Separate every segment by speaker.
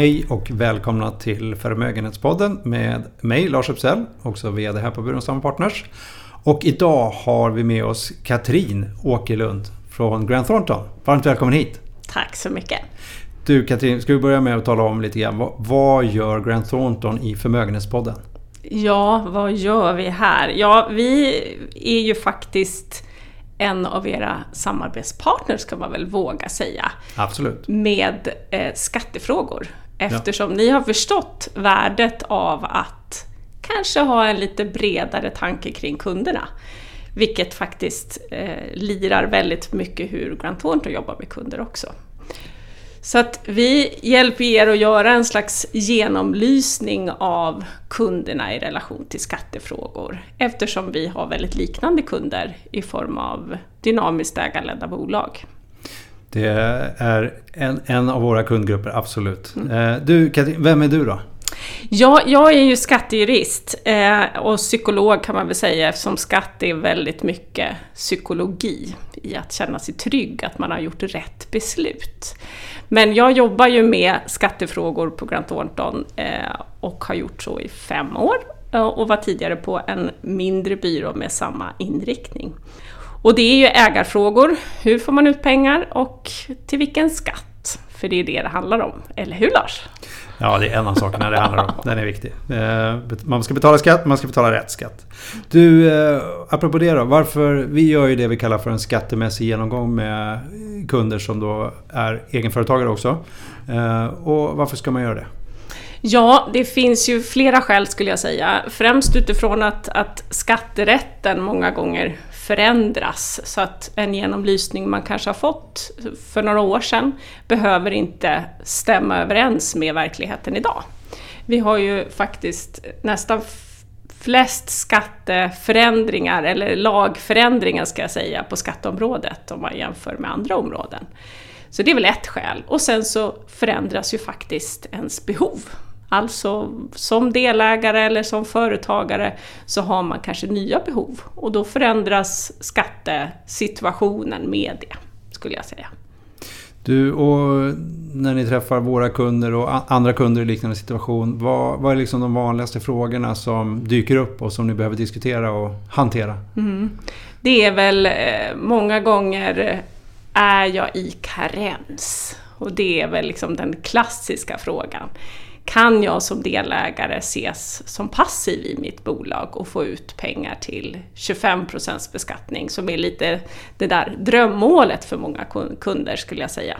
Speaker 1: Hej och välkomna till Förmögenhetspodden med mig Lars Uppsell, också VD här på Burenstam Partners. Och idag har vi med oss Katrin Åkerlund från Grant Thornton. Varmt välkommen hit!
Speaker 2: Tack så mycket!
Speaker 1: Du Katrin, ska vi börja med att tala om lite grann. Vad, vad gör Grant Thornton i Förmögenhetspodden?
Speaker 2: Ja, vad gör vi här? Ja, vi är ju faktiskt en av era samarbetspartners kan man väl våga säga.
Speaker 1: Absolut.
Speaker 2: Med eh, skattefrågor. Eftersom ja. ni har förstått värdet av att kanske ha en lite bredare tanke kring kunderna. Vilket faktiskt eh, lirar väldigt mycket hur Grant Thornton jobbar med kunder också. Så att vi hjälper er att göra en slags genomlysning av kunderna i relation till skattefrågor eftersom vi har väldigt liknande kunder i form av dynamiskt ägarledda bolag.
Speaker 1: Det är en, en av våra kundgrupper, absolut. Mm. Eh, du, Katrin, vem är du då?
Speaker 2: Ja, jag är ju skattejurist eh, och psykolog kan man väl säga eftersom skatt är väldigt mycket psykologi i att känna sig trygg, att man har gjort rätt beslut. Men jag jobbar ju med skattefrågor på Grant Thornton eh, och har gjort så i fem år och var tidigare på en mindre byrå med samma inriktning. Och det är ju ägarfrågor, hur får man ut pengar och till vilken skatt? För det är det det handlar om, eller hur Lars?
Speaker 1: Ja, det är en av sakerna det handlar om. Den är viktig. Eh, man ska betala skatt, man ska betala rätt skatt. Du, eh, apropå det då. Varför, vi gör ju det vi kallar för en skattemässig genomgång med kunder som då är egenföretagare också. Eh, och varför ska man göra det?
Speaker 2: Ja, det finns ju flera skäl skulle jag säga. Främst utifrån att, att skatterätten många gånger förändras så att en genomlysning man kanske har fått för några år sedan behöver inte stämma överens med verkligheten idag. Vi har ju faktiskt nästan flest skatteförändringar, eller lagförändringar ska jag säga, på skatteområdet om man jämför med andra områden. Så det är väl ett skäl. Och sen så förändras ju faktiskt ens behov. Alltså som delägare eller som företagare så har man kanske nya behov och då förändras skattesituationen med det, skulle jag säga.
Speaker 1: Du, och när ni träffar våra kunder och andra kunder i liknande situation, vad, vad är liksom de vanligaste frågorna som dyker upp och som ni behöver diskutera och hantera? Mm.
Speaker 2: Det är väl eh, många gånger, är jag i karens? Och det är väl liksom den klassiska frågan kan jag som delägare ses som passiv i mitt bolag och få ut pengar till 25% beskattning som är lite det där drömmålet för många kunder skulle jag säga.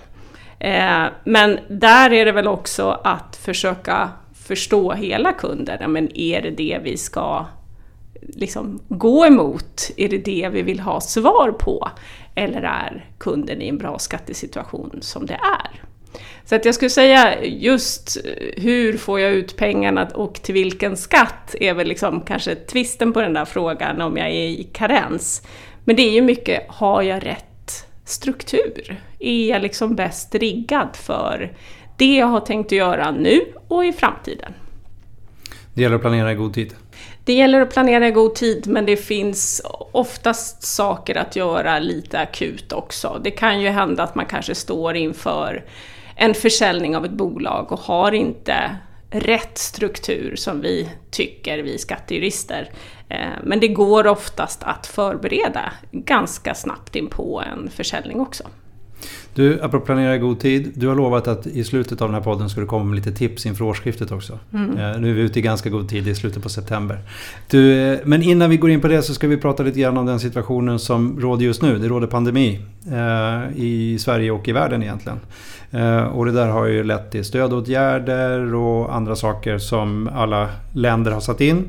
Speaker 2: Eh, men där är det väl också att försöka förstå hela kunden. Men är det det vi ska liksom gå emot? Är det det vi vill ha svar på? Eller är kunden i en bra skattesituation som det är? Så att jag skulle säga just hur får jag ut pengarna och till vilken skatt är väl liksom kanske tvisten på den där frågan om jag är i karens. Men det är ju mycket, har jag rätt struktur? Är jag liksom bäst riggad för det jag har tänkt att göra nu och i framtiden?
Speaker 1: Det gäller att planera i god tid.
Speaker 2: Det gäller att planera i god tid men det finns oftast saker att göra lite akut också. Det kan ju hända att man kanske står inför en försäljning av ett bolag och har inte rätt struktur som vi tycker, vi skattejurister. Eh, men det går oftast att förbereda ganska snabbt in på en försäljning också.
Speaker 1: Du, apropå planera i god tid. Du har lovat att i slutet av den här podden ska du komma med lite tips inför årsskiftet också. Mm. Eh, nu är vi ute i ganska god tid, i slutet på september. Du, eh, men innan vi går in på det så ska vi prata lite grann om den situationen som råder just nu. Det råder pandemi eh, i Sverige och i världen egentligen. Eh, och det där har ju lett till stödåtgärder och andra saker som alla länder har satt in.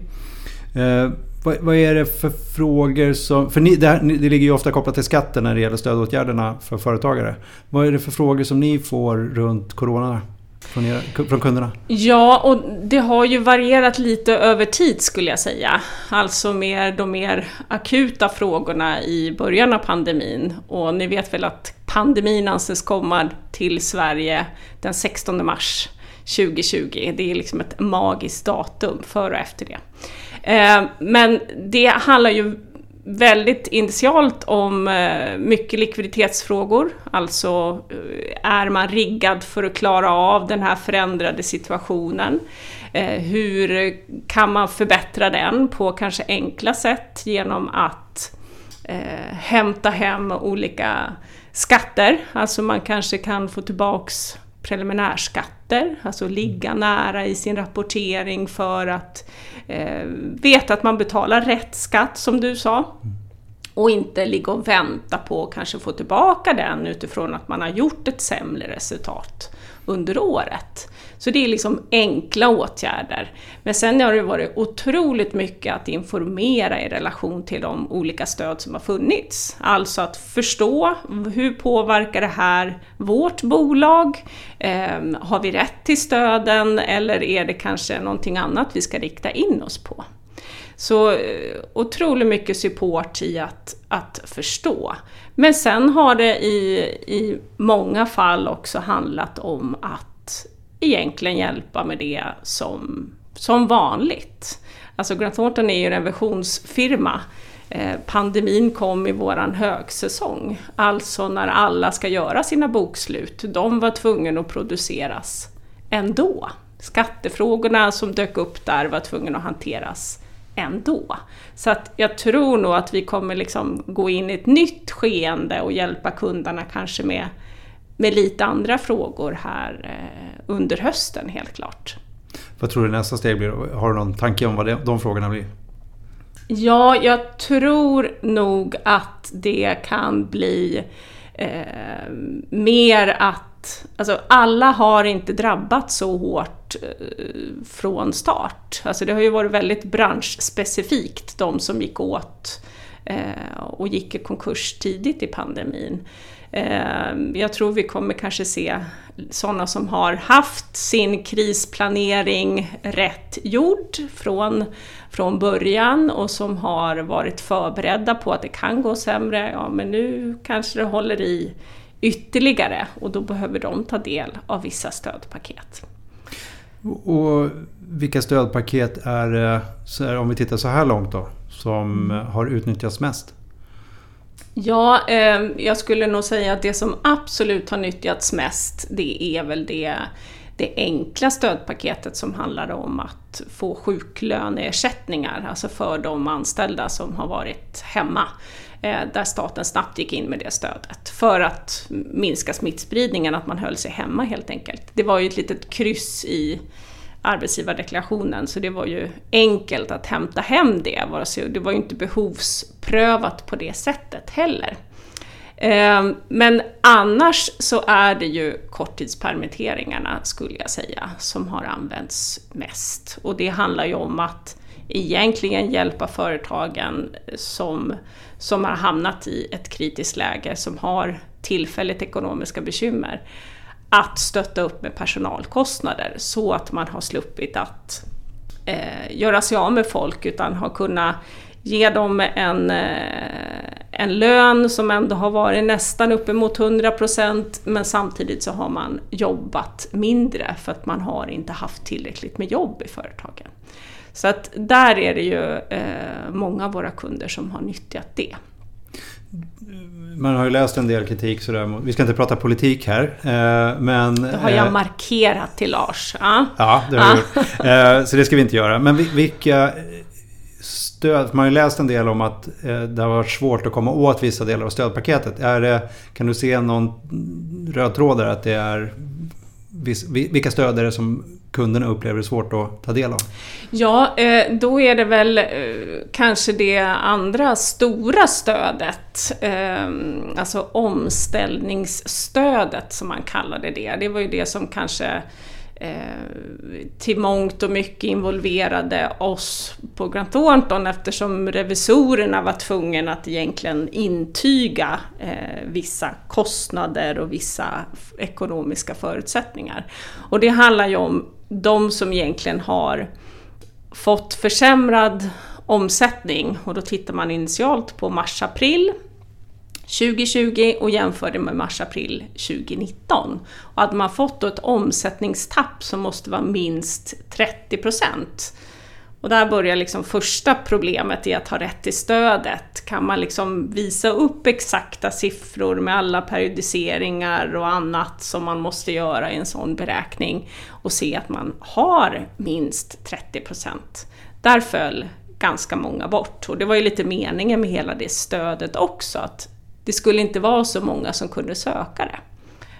Speaker 1: Eh, vad, vad, är det för frågor som... För ni, det, här, det ligger ju ofta kopplat till skatten när det gäller stödåtgärderna för företagare. Vad är det för frågor som ni får runt Corona? Från, era, från kunderna?
Speaker 2: Ja, och det har ju varierat lite över tid skulle jag säga. Alltså mer de mer akuta frågorna i början av pandemin. Och ni vet väl att pandemin anses komma till Sverige den 16 mars 2020. Det är liksom ett magiskt datum före och efter det. Eh, men det handlar ju väldigt initialt om eh, mycket likviditetsfrågor, alltså eh, är man riggad för att klara av den här förändrade situationen? Eh, hur kan man förbättra den på kanske enkla sätt genom att eh, hämta hem olika skatter, alltså man kanske kan få tillbaks preliminärskatter, alltså ligga nära i sin rapportering för att eh, veta att man betalar rätt skatt som du sa. Och inte ligga och vänta på att kanske få tillbaka den utifrån att man har gjort ett sämre resultat under året. Så det är liksom enkla åtgärder. Men sen har det varit otroligt mycket att informera i relation till de olika stöd som har funnits. Alltså att förstå hur påverkar det här vårt bolag? Eh, har vi rätt till stöden eller är det kanske någonting annat vi ska rikta in oss på? Så eh, otroligt mycket support i att, att förstå. Men sen har det i, i många fall också handlat om att egentligen hjälpa med det som, som vanligt. Alltså Grant Thornton är ju en revisionsfirma. Eh, pandemin kom i våran högsäsong, alltså när alla ska göra sina bokslut. De var tvungna att produceras ändå. Skattefrågorna som dök upp där var tvungna att hanteras ändå. Så att jag tror nog att vi kommer liksom gå in i ett nytt skeende och hjälpa kunderna kanske med med lite andra frågor här eh, under hösten helt klart.
Speaker 1: Vad tror du nästa steg blir? Har du någon tanke om vad de, de frågorna blir?
Speaker 2: Ja, jag tror nog att det kan bli eh, mer att Alltså alla har inte drabbats så hårt eh, från start. Alltså det har ju varit väldigt branschspecifikt, de som gick åt eh, och gick i konkurs tidigt i pandemin. Eh, jag tror vi kommer kanske se sådana som har haft sin krisplanering rätt gjord från, från början och som har varit förberedda på att det kan gå sämre. Ja, men nu kanske det håller i ytterligare och då behöver de ta del av vissa stödpaket.
Speaker 1: Och vilka stödpaket är, om vi tittar så här långt då, som mm. har utnyttjats mest?
Speaker 2: Ja, eh, jag skulle nog säga att det som absolut har nyttjats mest, det är väl det, det enkla stödpaketet som handlar om att få sjuklöneersättningar, alltså för de anställda som har varit hemma. Eh, där staten snabbt gick in med det stödet för att minska smittspridningen, att man höll sig hemma helt enkelt. Det var ju ett litet kryss i arbetsgivardeklarationen så det var ju enkelt att hämta hem det. Det var ju inte behovsprövat på det sättet heller. Ehm, men annars så är det ju korttidspermitteringarna skulle jag säga som har använts mest. Och det handlar ju om att egentligen hjälpa företagen som, som har hamnat i ett kritiskt läge, som har tillfälligt ekonomiska bekymmer att stötta upp med personalkostnader så att man har sluppit att eh, göra sig av med folk utan har kunnat ge dem en, eh, en lön som ändå har varit nästan uppemot 100% men samtidigt så har man jobbat mindre för att man har inte haft tillräckligt med jobb i företagen. Så att där är det ju eh, många av våra kunder som har nyttjat det
Speaker 1: man har ju läst en del kritik sådär. Vi ska inte prata politik här. Eh, men,
Speaker 2: det har jag eh, markerat till Lars. Ja,
Speaker 1: ja det har du gjort. Eh, så det ska vi inte göra. Men vilka stöd? Man har ju läst en del om att det har varit svårt att komma åt vissa delar av stödpaketet. Är det, kan du se någon röd tråd där? Att det är, vilka stöd är det som kunderna upplever det svårt att ta del av?
Speaker 2: Ja, eh, då är det väl eh, kanske det andra stora stödet, eh, alltså omställningsstödet som man kallade det. Det var ju det som kanske till mångt och mycket involverade oss på Grant Thornton eftersom revisorerna var tvungna att egentligen intyga vissa kostnader och vissa ekonomiska förutsättningar. Och det handlar ju om de som egentligen har fått försämrad omsättning och då tittar man initialt på mars-april 2020 och jämför det med mars-april 2019. Och hade man fått då ett omsättningstapp som måste vara minst 30 procent och där börjar liksom första problemet i att ha rätt till stödet. Kan man liksom visa upp exakta siffror med alla periodiseringar och annat som man måste göra i en sån beräkning och se att man har minst 30 Där föll ganska många bort och det var ju lite meningen med hela det stödet också, att det skulle inte vara så många som kunde söka det.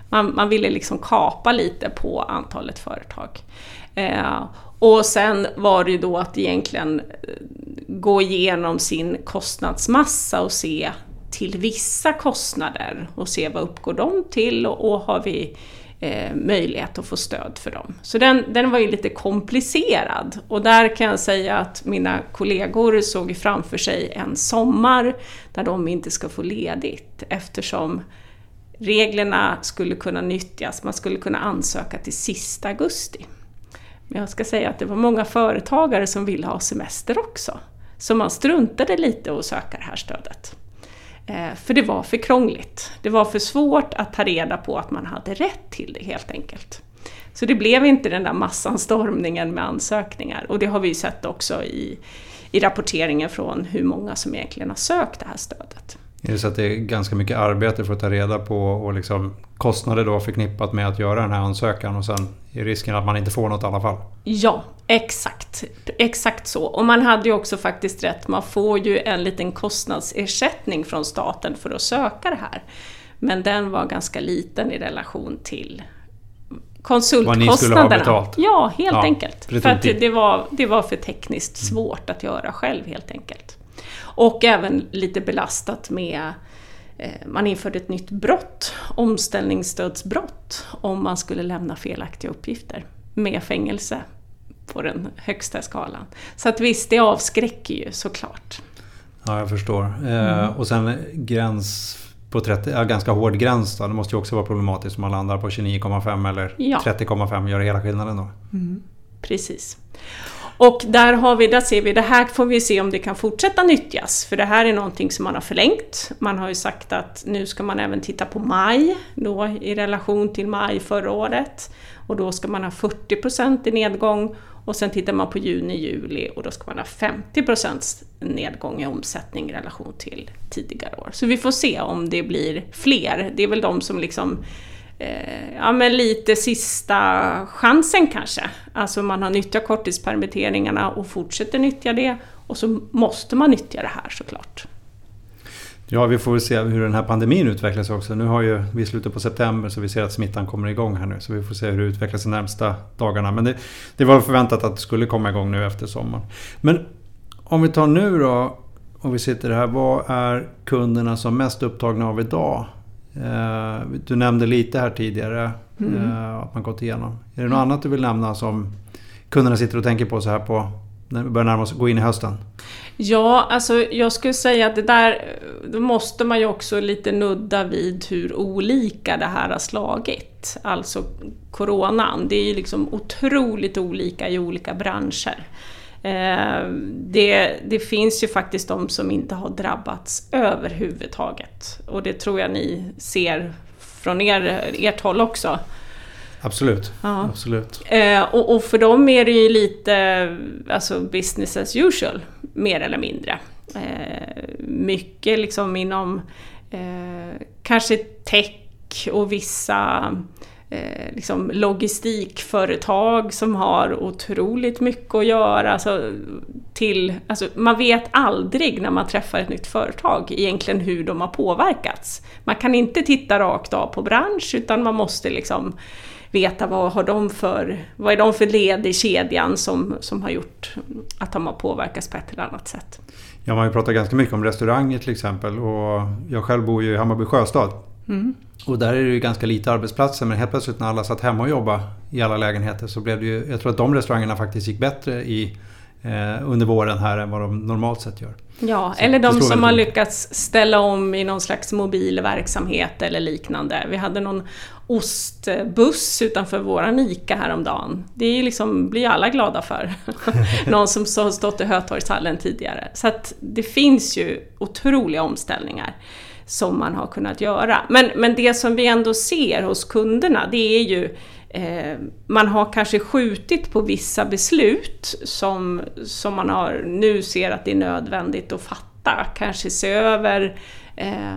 Speaker 2: Man, man ville liksom kapa lite på antalet företag. Eh, och sen var det ju då att egentligen eh, gå igenom sin kostnadsmassa och se till vissa kostnader och se vad uppgår de till och, och har vi eh, möjlighet att få stöd för dem. Så den, den var ju lite komplicerad och där kan jag säga att mina kollegor såg framför sig en sommar där de inte ska få ledigt eftersom reglerna skulle kunna nyttjas, man skulle kunna ansöka till sista augusti. Men jag ska säga att det var många företagare som ville ha semester också. Så man struntade lite att söka det här stödet. Eh, för det var för krångligt. Det var för svårt att ta reda på att man hade rätt till det helt enkelt. Så det blev inte den där massanstormningen med ansökningar och det har vi ju sett också i, i rapporteringen från hur många som egentligen har sökt det här stödet.
Speaker 1: Är det så att det är ganska mycket arbete för att ta reda på och liksom kostnader då förknippat med att göra den här ansökan och sen är risken att man inte får något i alla fall?
Speaker 2: Ja, exakt. Exakt så. Och man hade ju också faktiskt rätt, man får ju en liten kostnadsersättning från staten för att söka det här. Men den var ganska liten i relation till konsultkostnaderna. Vad ni skulle ha betalt? Ja, helt ja, enkelt. För att det var, det var för tekniskt svårt att göra själv helt enkelt. Och även lite belastat med eh, man införde ett nytt brott, omställningsstödsbrott, om man skulle lämna felaktiga uppgifter med fängelse på den högsta skalan. Så att visst, det avskräcker ju såklart.
Speaker 1: Ja, jag förstår. Eh, mm. och sen gräns på 30, ja, ganska hård gräns då. Det måste ju också vara problematiskt om man landar på 29,5 eller ja. 30,5. Gör det hela skillnaden då?
Speaker 2: Mm. Precis. Och där, har vi, där ser vi, det här får vi se om det kan fortsätta nyttjas, för det här är någonting som man har förlängt. Man har ju sagt att nu ska man även titta på maj, då i relation till maj förra året. Och då ska man ha 40% i nedgång och sen tittar man på juni, juli och då ska man ha 50% nedgång i omsättning i relation till tidigare år. Så vi får se om det blir fler. Det är väl de som liksom eh, ja, men lite sista chansen kanske. Alltså man har nyttjat korttidspermitteringarna och fortsätter nyttja det och så måste man nyttja det här såklart.
Speaker 1: Ja, vi får väl se hur den här pandemin utvecklas också. Nu har ju vi slutet på september så vi ser att smittan kommer igång här nu. Så vi får se hur det utvecklas de närmsta dagarna. Men det, det var förväntat att det skulle komma igång nu efter sommaren. Men om vi tar nu då, om vi sitter här. Vad är kunderna som mest upptagna av idag? Eh, du nämnde lite här tidigare mm. Eh, att man gått igenom. Är det något annat du vill nämna som kunderna sitter och tänker på så här på när vi börjar närma oss, gå in i hösten?
Speaker 2: Ja, alltså jag skulle säga att det där, då måste man ju också lite nudda vid hur olika det här har slagit. Alltså coronan, det är ju liksom otroligt olika i olika branscher. Eh, det, det, finns ju faktiskt de som inte har drabbats överhuvudtaget. Och det tror jag ni ser från er, ert håll också.
Speaker 1: Absolut. Ja. Absolut.
Speaker 2: Eh, och, och, för dem är det ju lite alltså business as usual, mer eller mindre. Eh, mycket liksom inom kanske tech och vissa eh, liksom logistikföretag som har otroligt mycket att göra. Alltså, till, alltså, man vet aldrig när man träffar ett nytt företag egentligen hur de har påverkats. Man kan inte titta rakt av på bransch utan man måste liksom veta vad, har de för, vad är de för led i kedjan som, som har gjort att de har påverkats på ett eller annat sätt.
Speaker 1: Ja, man har ju pratat ganska mycket om restauranger till exempel och jag själv bor ju i Hammarby sjöstad. Mm. Och där är det ju ganska lite arbetsplatser men helt plötsligt när alla satt hemma och jobbade i alla lägenheter så blev det ju, jag tror att de restaurangerna faktiskt gick bättre i, eh, under våren här än vad de normalt sett gör.
Speaker 2: Ja, så eller de som har lyckats ställa om i någon slags mobil verksamhet eller liknande. Vi hade någon ostbuss utanför våran ICA häromdagen. Det är liksom, blir alla glada för. någon som har stått i Hötorgshallen tidigare. Så att det finns ju otroliga omställningar som man har kunnat göra. Men, men det som vi ändå ser hos kunderna det är ju eh, man har kanske skjutit på vissa beslut som, som man har, nu ser att det är nödvändigt att fatta. Kanske se över eh,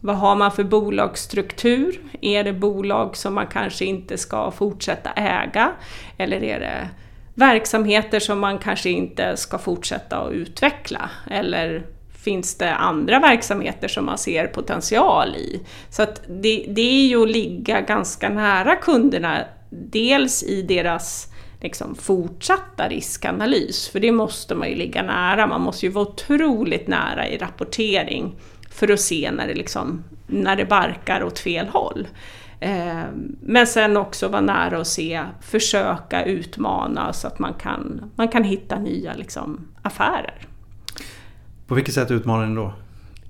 Speaker 2: vad har man för bolagsstruktur? Är det bolag som man kanske inte ska fortsätta äga? Eller är det verksamheter som man kanske inte ska fortsätta att utveckla? Eller finns det andra verksamheter som man ser potential i? Så att det, det är ju att ligga ganska nära kunderna, dels i deras liksom, fortsatta riskanalys, för det måste man ju ligga nära. Man måste ju vara otroligt nära i rapportering för att se när det, liksom, när det barkar åt fel håll. Eh, men sen också vara nära och se, försöka utmana så att man kan, man kan hitta nya liksom, affärer.
Speaker 1: På vilket sätt utmanar ni då?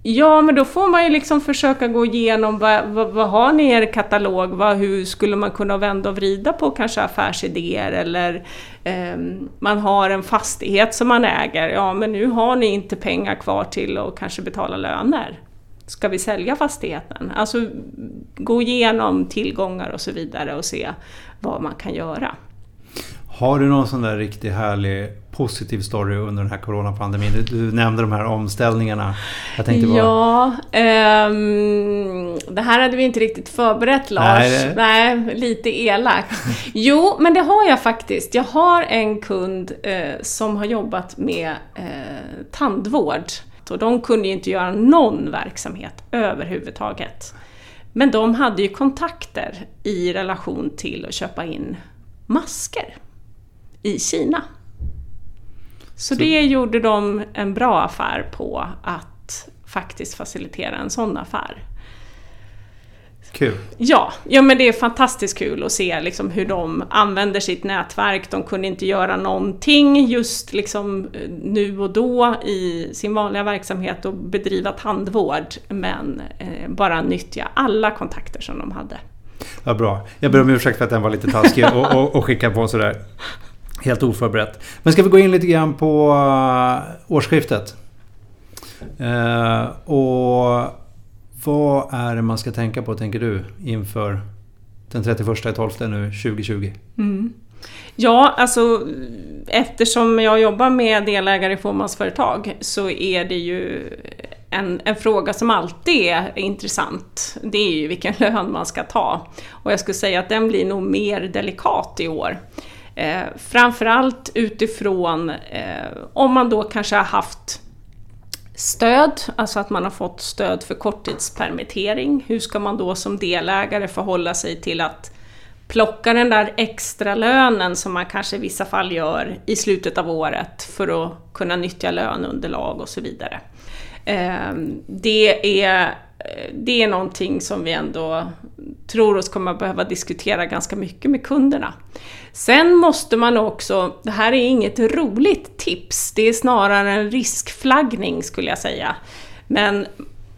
Speaker 2: Ja, men då får man ju liksom försöka gå igenom vad, vad, vad har ni i er katalog? Vad, hur skulle man kunna vända och vrida på kanske affärsidéer eller eh, man har en fastighet som man äger. Ja, men nu har ni inte pengar kvar till att kanske betala löner. Ska vi sälja fastigheten? Alltså gå igenom tillgångar och så vidare och se vad man kan göra.
Speaker 1: Har du någon sån där riktigt härlig positiv story under den här coronapandemin? Du, du nämnde de här omställningarna.
Speaker 2: Jag tänkte bara... Ja, um, det här hade vi inte riktigt förberett Lars. Nej, Nej lite elak. jo, men det har jag faktiskt. Jag har en kund eh, som har jobbat med eh, tandvård. Och de kunde ju inte göra någon verksamhet överhuvudtaget. Men de hade ju kontakter i relation till att köpa in masker i Kina. Så, det gjorde de en bra affär på att faktiskt facilitera en sån affär.
Speaker 1: Kul!
Speaker 2: Ja, ja men det är fantastiskt kul att se liksom hur de använder sitt nätverk. De kunde inte göra någonting just liksom nu och då i sin vanliga verksamhet och bedriva tandvård, men eh, bara nyttja alla kontakter som de hade.
Speaker 1: Ja, bra. Jag ber om ursäkt för att den var lite taskig och, och, och skicka på sådär. Helt oförberett. Men ska vi gå in lite grann på eh, årsskiftet? Eh, och vad är det man ska tänka på, tänker du, inför den 31 12 nu 2020? Mm.
Speaker 2: Ja, alltså eftersom jag jobbar med delägare i fåmansföretag så är det ju en, en, fråga som alltid är intressant. Det är ju vilken lön man ska ta. Och jag skulle säga att den blir nog mer delikat i år. Eh, framförallt utifrån eh, om man då kanske har haft stöd, alltså att man har fått stöd för korttidspermittering. Hur ska man då som delägare förhålla sig till att plocka den där extra lönen som man kanske i vissa fall gör i slutet av året för att kunna nyttja löneunderlag och så vidare. Ehm, det är, det är någonting som vi ändå tror oss kommer behöva diskutera ganska mycket med kunderna. Sen måste man också, det här är inget roligt tips, det är snarare en riskflaggning skulle jag säga. Men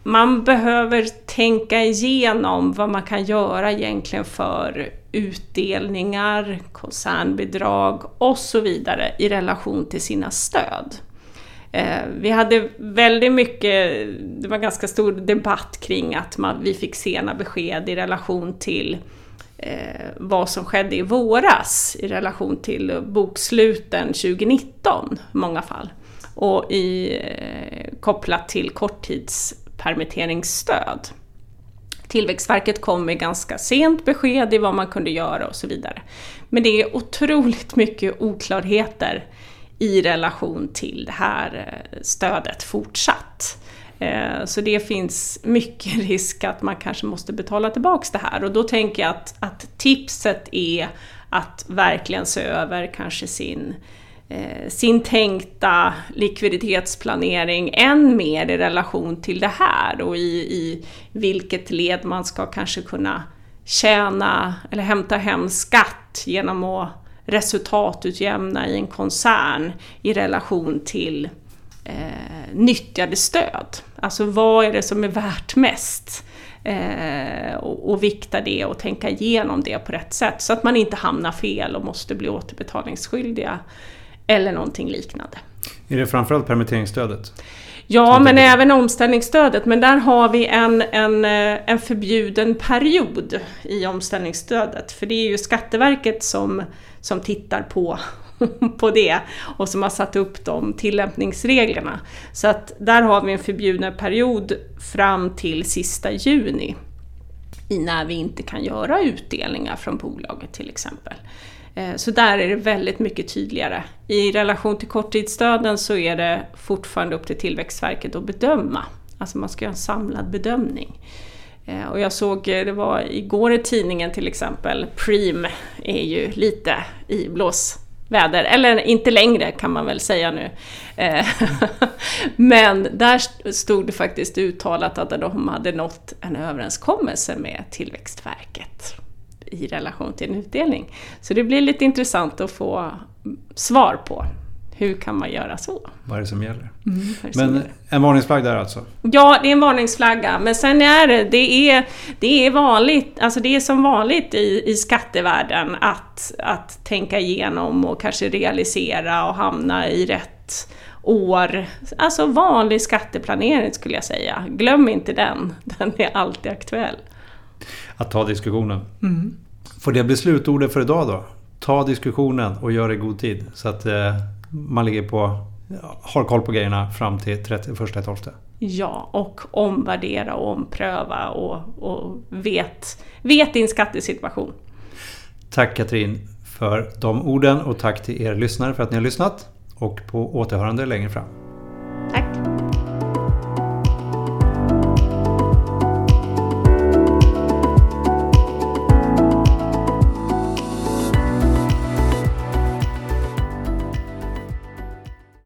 Speaker 2: man behöver tänka igenom vad man kan göra egentligen för utdelningar, koncernbidrag och så vidare i relation till sina stöd. Eh, vi hade väldigt mycket, det var ganska stor debatt kring att man, vi fick sena besked i relation till eh, vad som skedde i våras i relation till boksluten 2019 i många fall. Och i, eh, kopplat till korttidspermitteringsstöd. Tillväxtverket kom med ganska sent besked i vad man kunde göra och så vidare. Men det är otroligt mycket oklarheter i relation till det här eh, stödet fortsatt. Eh, så det finns mycket risk att man kanske måste betala tillbaks det här. Och då tänker jag att, att tipset är att verkligen se över kanske sin, eh, sin tänkta likviditetsplanering än mer i relation till det här och i, i vilket led man ska kanske kunna tjäna eller hämta hem skatt genom att resultatutjämna i en koncern i relation till eh, nyttjade stöd. Alltså vad är det som är värt mest? Eh, och, och vikta det och tänka igenom det på rätt sätt så att man inte hamnar fel och måste bli återbetalningsskyldiga eller någonting liknande.
Speaker 1: Är det framförallt permitteringsstödet?
Speaker 2: Ja, men även omställningsstödet. Men där har vi en, en, eh, en förbjuden period i omställningsstödet. För det är ju Skatteverket som, som tittar på, på det och som har satt upp de tillämpningsreglerna. Så att där har vi en förbjuden period fram till sista juni när vi inte kan göra utdelningar från bolaget till exempel. Eh, så där är det väldigt mycket tydligare. I relation till korttidsstöden så är det fortfarande upp till Tillväxtverket att bedöma. Alltså man ska göra en samlad bedömning. Eh, och jag såg, eh, det var igår i tidningen till exempel, Preem är ju lite i blås väder. eller inte längre kan man väl säga nu. Eh, men där stod det faktiskt uttalat att de hade nått en överenskommelse med Tillväxtverket i relation till en utdelning. Så det blir lite intressant att få svar på hur kan man göra så?
Speaker 1: Vad är det som gäller? Mm, det som men gäller? en varningsflagg där alltså?
Speaker 2: Ja, det är en varningsflagga. Men sen är det, det är, det är vanligt, alltså det är som vanligt i, i skattevärlden att, att tänka igenom och kanske realisera och hamna i rätt år. Alltså vanlig skatteplanering skulle jag säga. Glöm inte den, den är alltid aktuell
Speaker 1: att ta diskussionen. Mm. Får det bli slutordet för idag då? Ta diskussionen och gör det i god tid. Så att eh, man ligger på, har koll på grejerna fram till 31.12.
Speaker 2: Ja, och omvärdera och ompröva och, och vet, vet din skattesituation.
Speaker 1: Tack Katrin för de orden och tack till er lyssnare för att ni har lyssnat och på återhörande längre fram.